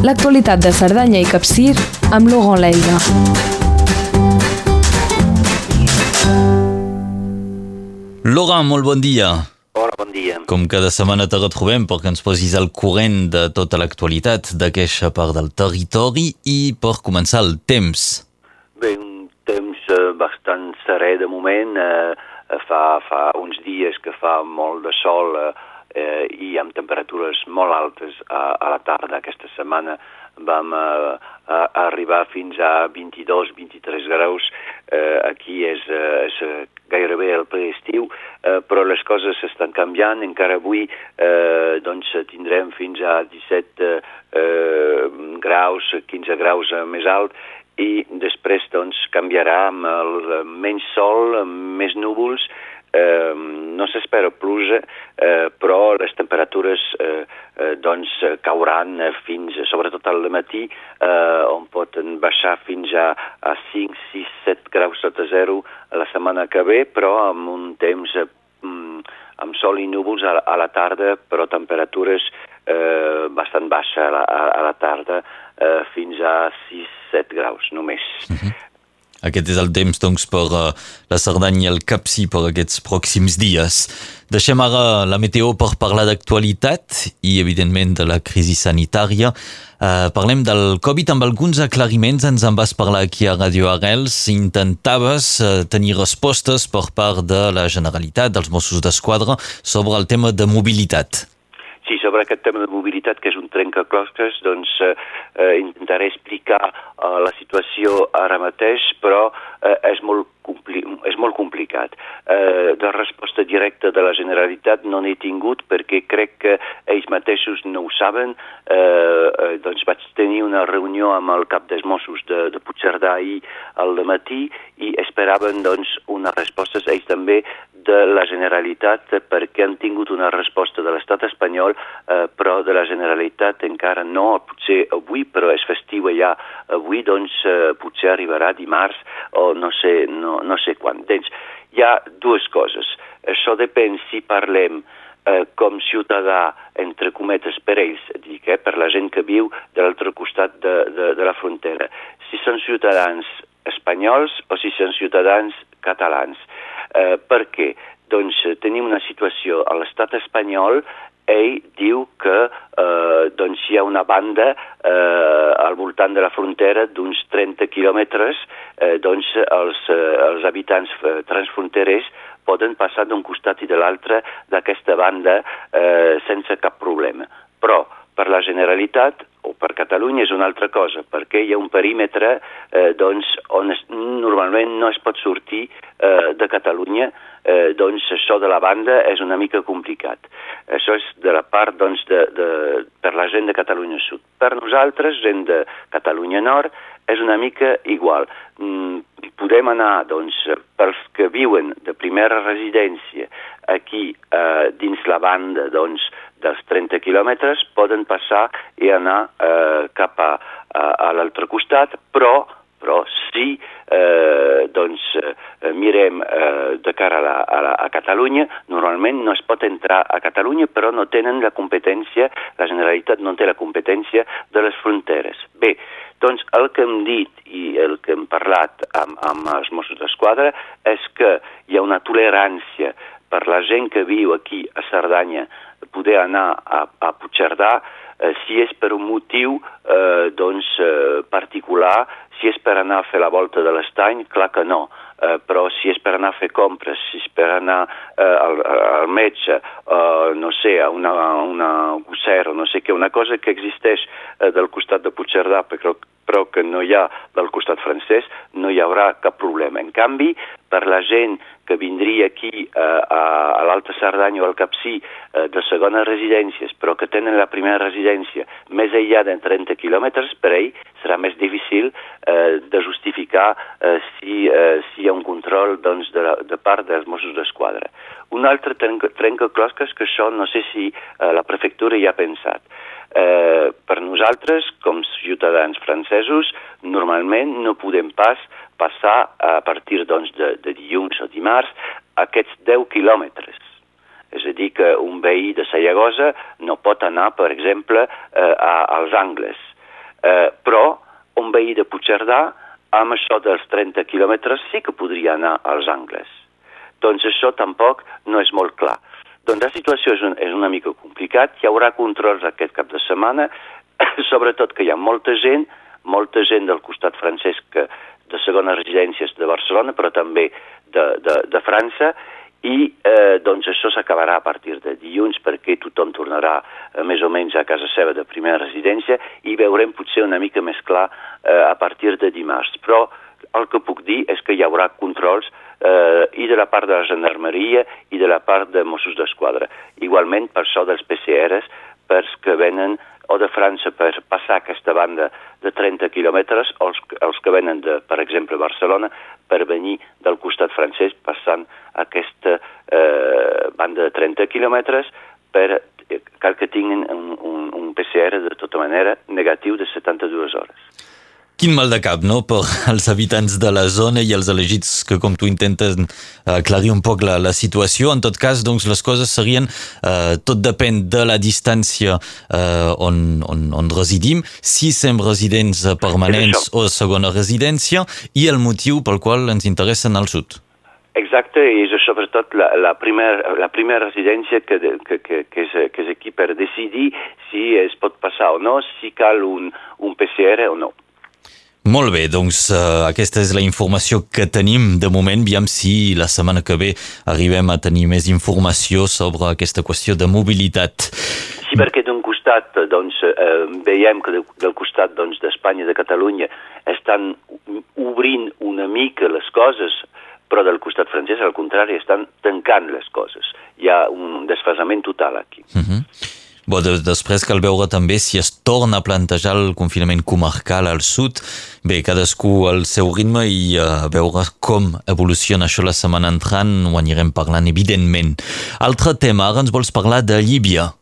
L'actualitat de Cerdanya i Capcir amb Laurent Leiga. Laurent, molt bon dia. Hola, bon dia. Com cada setmana te retrobem perquè ens posis al corrent de tota l'actualitat d'aquesta part del territori i per començar el temps. Bé, un temps eh, bastant serè de moment. Eh, fa, fa uns dies que fa molt de sol eh, eh, i amb temperatures molt altes a, a la tarda. Aquesta setmana vam eh, a, a arribar fins a 22-23 graus. Eh, aquí és, eh, és gairebé el preestiu, eh, però les coses s'estan canviant. Encara avui eh, doncs, tindrem fins a 17 eh, graus, 15 graus més alt, i després doncs, canviarà amb el menys sol, més núvols, eh, no s'espera pluja, eh, però les temperatures eh, eh, doncs, cauran fins, sobretot al matí, eh, on poden baixar fins a, a 5, 6, 7 graus sota zero la setmana que ve, però amb un temps eh, amb sol i núvols a, a la tarda, però temperatures eh, bastant baixa a la, a, a la tarda, eh, fins a 6-7 graus només. Uh -huh. Aquest és el temps, doncs, per uh, la Cerdanya i el Capcí per aquests pròxims dies. Deixem ara la meteo per parlar d'actualitat i, evidentment, de la crisi sanitària. Uh, parlem del Covid amb alguns aclariments. Ens en vas parlar aquí a Radio Arrels. Intentaves uh, tenir respostes per part de la Generalitat, dels Mossos d'Esquadra, sobre el tema de mobilitat. Sí, sobre aquest tema de mobilitat, que és un trencaclosques, doncs eh, eh, intentaré explicar eh, la situació ara mateix, però eh, és, molt compli és molt complicat. Eh, de resposta directa de la Generalitat no n'he tingut perquè crec que ells mateixos no ho saben. Eh, eh, doncs vaig tenir una reunió amb el cap dels Mossos de, de Puigcerdà ahir al matí i esperaven doncs, unes respostes ells també de la Generalitat perquè han tingut una resposta de l'estat espanyol eh, però de la Generalitat encara no, potser avui, però és festiu ja avui, doncs eh, potser arribarà dimarts o no sé, no, no sé quan. Doncs hi ha dues coses. Això depèn si parlem eh, com ciutadà, entre cometes, per ells, dic, eh, per la gent que viu de l'altre costat de, de, de la frontera. Si són ciutadans espanyols o si són ciutadans catalans. Eh, per què? Doncs tenim una situació a l'estat espanyol ell diu que eh, doncs hi ha una banda eh, al voltant de la frontera d'uns 30 quilòmetres, eh, doncs els, eh, els habitants eh, transfronterers poden passar d'un costat i de l'altre d'aquesta banda eh, sense cap problema. Però per la Generalitat o per Catalunya és una altra cosa, perquè hi ha un perímetre eh, doncs, on es, normalment no es pot sortir eh, de Catalunya, eh, doncs això de la banda és una mica complicat. Això és de la part doncs, de, de, per la gent de Catalunya Sud. Per nosaltres, gent de Catalunya Nord, és una mica igual. Mm, podem anar, doncs, pels que viuen de primera residència aquí eh, dins la banda, doncs, dels 30 quilòmetres poden passar i anar eh, cap a, a, a l'altre costat, però però si eh, doncs, eh, mirem eh, de cara a, la, a, la, a Catalunya, normalment no es pot entrar a Catalunya, però no tenen la competència, la Generalitat no té la competència de les fronteres. Bé, doncs el que hem dit i el que hem parlat amb, amb els Mossos d'Esquadra és que hi ha una tolerància per la gent que viu aquí a Cerdanya poder anar a, a Puigcerdà eh, si és per un motiu eh, doncs, eh, particular, si és per anar a fer la volta de l'estany, clar que no. Eh, però si és per anar a fer compres, si és per anar eh, al, al metge, eh, no sé, a una, una gossera, no sé què, una cosa que existeix eh, del costat de Puigcerdà, però, però que no hi ha del costat francès, no hi haurà cap problema. En canvi, per la gent que vindria aquí eh, a, a l'Alta Cerdanya o al Capcí eh, de segones residències, però que tenen la primera residència més aïllada en 30 quilòmetres, per ell serà més difícil eh, de justificar eh, si, eh, si hi ha un control doncs, de, la, de part dels Mossos d'Esquadra. Un altre trencaclosques que això no sé si eh, la prefectura hi ha pensat. Eh, per nosaltres, com ciutadans francesos, normalment no podem pas passar a partir doncs, de, de dilluns o dimarts aquests 10 quilòmetres. És a dir, que un veí de Sallagosa no pot anar, per exemple, eh, a, als Angles. Eh, però un veí de Puigcerdà, amb això dels 30 quilòmetres, sí que podria anar als Angles. Doncs això tampoc no és molt clar. Doncs la situació és, un, és una mica complicat, hi haurà controls aquest cap de setmana, sobretot que hi ha molta gent, molta gent del costat francès que, de segones residències de Barcelona, però també de, de, de França, i eh, doncs això s'acabarà a partir de dilluns perquè tothom tornarà eh, més o menys a casa seva de primera residència i veurem potser una mica més clar eh, a partir de dimarts. Però el que puc dir és que hi haurà controls eh, i de la part de la gendarmeria i de la part de Mossos d'Esquadra. Igualment per això dels PCRs, pels que venen o de França per passar aquesta banda de 30 quilòmetres, els, els que venen de, per exemple, Barcelona, per venir del costat francès passant aquesta eh, banda de 30 quilòmetres per eh, cal que tinguin un, un, un PCR de tota manera negatiu de 72 hores. Quin mal de cap, no?, per als habitants de la zona i els elegits que, com tu, intenten aclarir un poc la, la situació. En tot cas, doncs, les coses serien... Eh, tot depèn de la distància eh, on, on, on residim, si som residents permanents o segona residència, i el motiu pel qual ens interessen al sud. Exacte, i és sobretot la, la, primera, la primera residència que, que, que, que, és, que és aquí per decidir si es pot passar o no, si cal un, un PCR o no. Molt bé, doncs uh, aquesta és la informació que tenim de moment. Viam si la setmana que ve arribem a tenir més informació sobre aquesta qüestió de mobilitat. Sí, perquè d'un costat doncs, eh, veiem que de, del costat doncs, d'Espanya doncs, i de Catalunya estan obrint una mica les coses, però del costat francès, al contrari, estan tancant les coses. Hi ha un desfasament total aquí. Uh mhm. -huh. Bo, de, després cal veure també si es torna a plantejar el confinament comarcal al sud. Bé, cadascú al seu ritme i uh, veure com evoluciona això la setmana entrant, ho anirem parlant, evidentment. Altre tema, ara ens vols parlar de Líbia.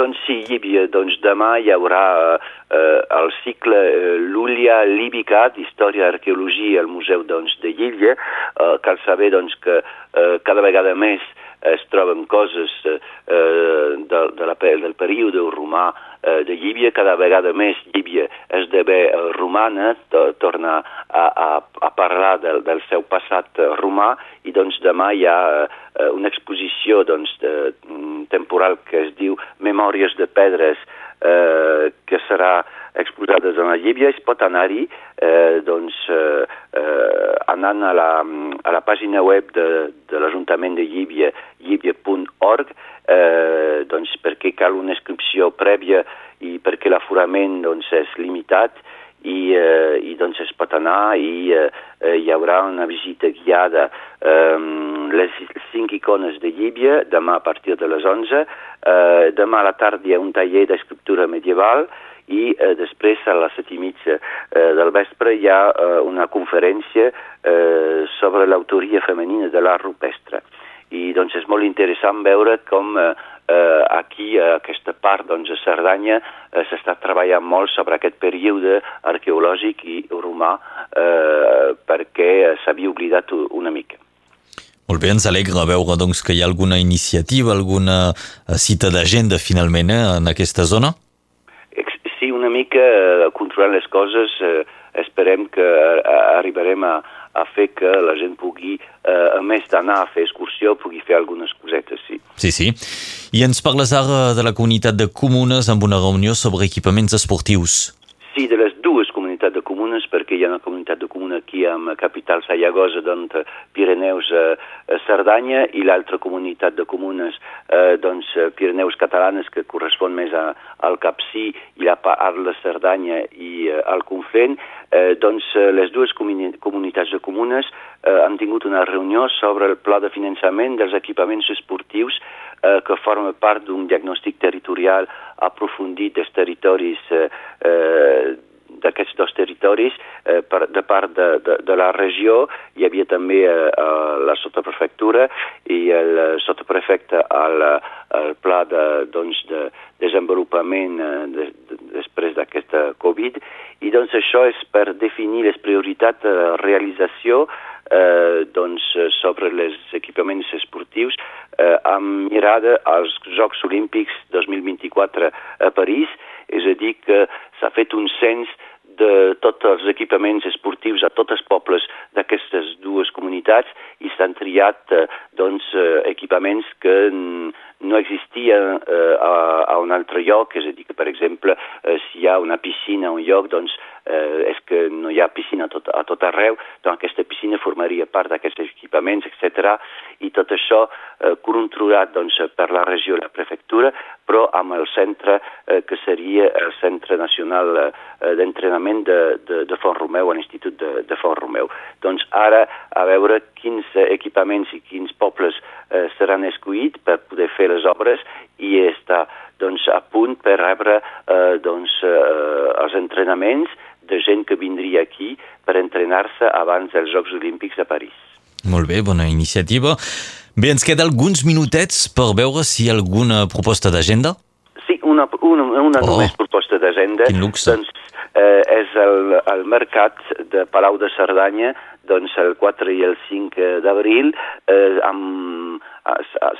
Doncs sí, Líbia. Doncs demà hi haurà eh, el cicle eh, Lúlia Líbica d'Història i Arqueologia al Museu doncs, de Líbia. Eh, cal saber doncs, que eh, cada vegada més es troben coses eh, de, de la, del període romà eh, de Llíbia, cada vegada més Llíbia esdevé eh, romana, to, torna a, a, a parlar del, del seu passat romà i doncs demà hi ha eh, una exposició doncs, de, mm, temporal que es diu Memòries de Pedres eh, que serà exposades a la Llíbia, es pot anar-hi eh, doncs, eh, eh, anant a la, a la pàgina web de, de l'Ajuntament de Llíbia, llíbia.org, eh, doncs, perquè cal una inscripció prèvia i perquè l'aforament doncs, és limitat i, eh, i doncs es pot anar i eh, hi haurà una visita guiada eh, les cinc icones de Llíbia demà a partir de les 11 eh, demà a la tarda hi ha un taller d'escriptura medieval i eh, després a les set i mitja eh, del vespre hi ha eh, una conferència eh, sobre l'autoria femenina de l'art rupestre i doncs és molt interessant veure com eh, eh, aquí, a aquesta part doncs, de Cerdanya, eh, s'està treballant molt sobre aquest període arqueològic i romà eh, perquè s'havia oblidat una mica. Molt bé, ens alegra veure doncs, que hi ha alguna iniciativa, alguna eh, cita d'agenda finalment eh, en aquesta zona? Sí, una mica eh, controlant les coses, eh, esperem que arribarem a, a fer que la gent pugui, eh, a més d'anar a fer excursió, pugui fer algunes cosetes, sí. Sí, sí. I ens parles ara de la comunitat de comunes amb una reunió sobre equipaments esportius. Sí, de les comunes, perquè hi ha una comunitat de comuna aquí amb capital Sallagosa, doncs Pirineus, eh, Cerdanya, i l'altra comunitat de comunes, eh, doncs Pirineus catalanes, que correspon més a, al Capcí i la part de Cerdanya i eh, al Conflent, eh, doncs les dues comuni comunitats de comunes eh, han tingut una reunió sobre el pla de finançament dels equipaments esportius eh, que forma part d'un diagnòstic territorial aprofundit dels territoris eh, eh, d'aquests dos territoris eh, per, de part de, de, de la regió hi havia també eh, la sotoprefectura i el sotoprefecte al, al pla de, doncs, de desenvolupament eh, de, de, després d'aquesta Covid. I doncs això és per definir les prioritats de realització eh, doncs, sobre els equipaments esportius eh, amb mirada als Jocs Olímpics 2024 a París, és a dir, que s'ha fet un cens de tots els equipaments esportius a tots els pobles d'aquestes dues comunitats i s'han triat eh, doncs, eh, equipaments que no existien eh, a, a un altre lloc, és a dir, que per exemple si hi ha una piscina a un lloc, doncs és que no hi ha piscina a tot, a tot arreu, doncs aquesta piscina formaria part d'aquests equipaments, etc. I tot això eh, controlat doncs, per la regió i la prefectura, però amb el centre eh, que seria el Centre Nacional eh, d'Entrenament de, de, de Font Romeu, l'Institut de, de Font Romeu. Doncs ara a veure quins equipaments i quins pobles eh, seran escollits per poder fer les obres i està doncs, a punt per rebre eh, doncs, eh, els entrenaments de gent que vindria aquí per entrenar-se abans dels Jocs Olímpics a París. Molt bé, bona iniciativa. Bé, ens queda alguns minutets per veure si hi ha alguna proposta d'agenda. Sí, una, una, una oh, només proposta d'agenda. Quin luxe. Doncs, eh, és el, el mercat de Palau de Cerdanya doncs el 4 i el 5 d'abril eh, amb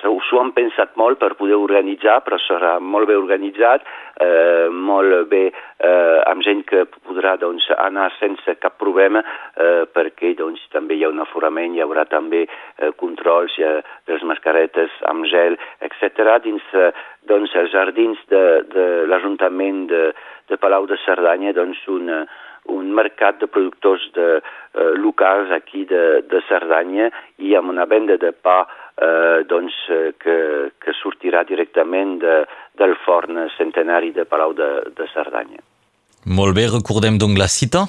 s'ho han pensat molt per poder organitzar, però serà molt bé organitzat, eh, molt bé eh, amb gent que podrà doncs, anar sense cap problema eh, perquè doncs, també hi ha un aforament, hi haurà també eh, controls ha, de les mascaretes amb gel, etc. dins eh, doncs, els jardins de, de l'Ajuntament de, de Palau de Cerdanya, doncs, una, un mercat de productors de, eh, locals aquí de, de Cerdanya i amb una venda de pa eh, doncs, eh, que, que sortirà directament de, del forn centenari de Palau de, de Cerdanya. Molt bé, recordem donc la cita?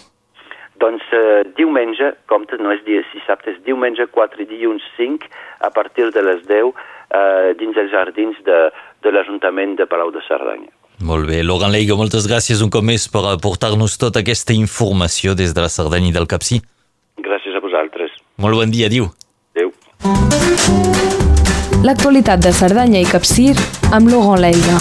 Doncs eh, diumenge, compte, no és dia dissabte, és diumenge 4 i dilluns 5, a partir de les 10, eh, dins els jardins de, de l'Ajuntament de Palau de Cerdanya. Molt bé, Laurent Leiga, moltes gràcies un cop més per aportar-nos tota aquesta informació des de la Cerdanya i del Capcí. Gràcies a vosaltres. Molt bon dia, adiu. L'actualitat de Cerdanya i Capcir amb Laurent Leiga.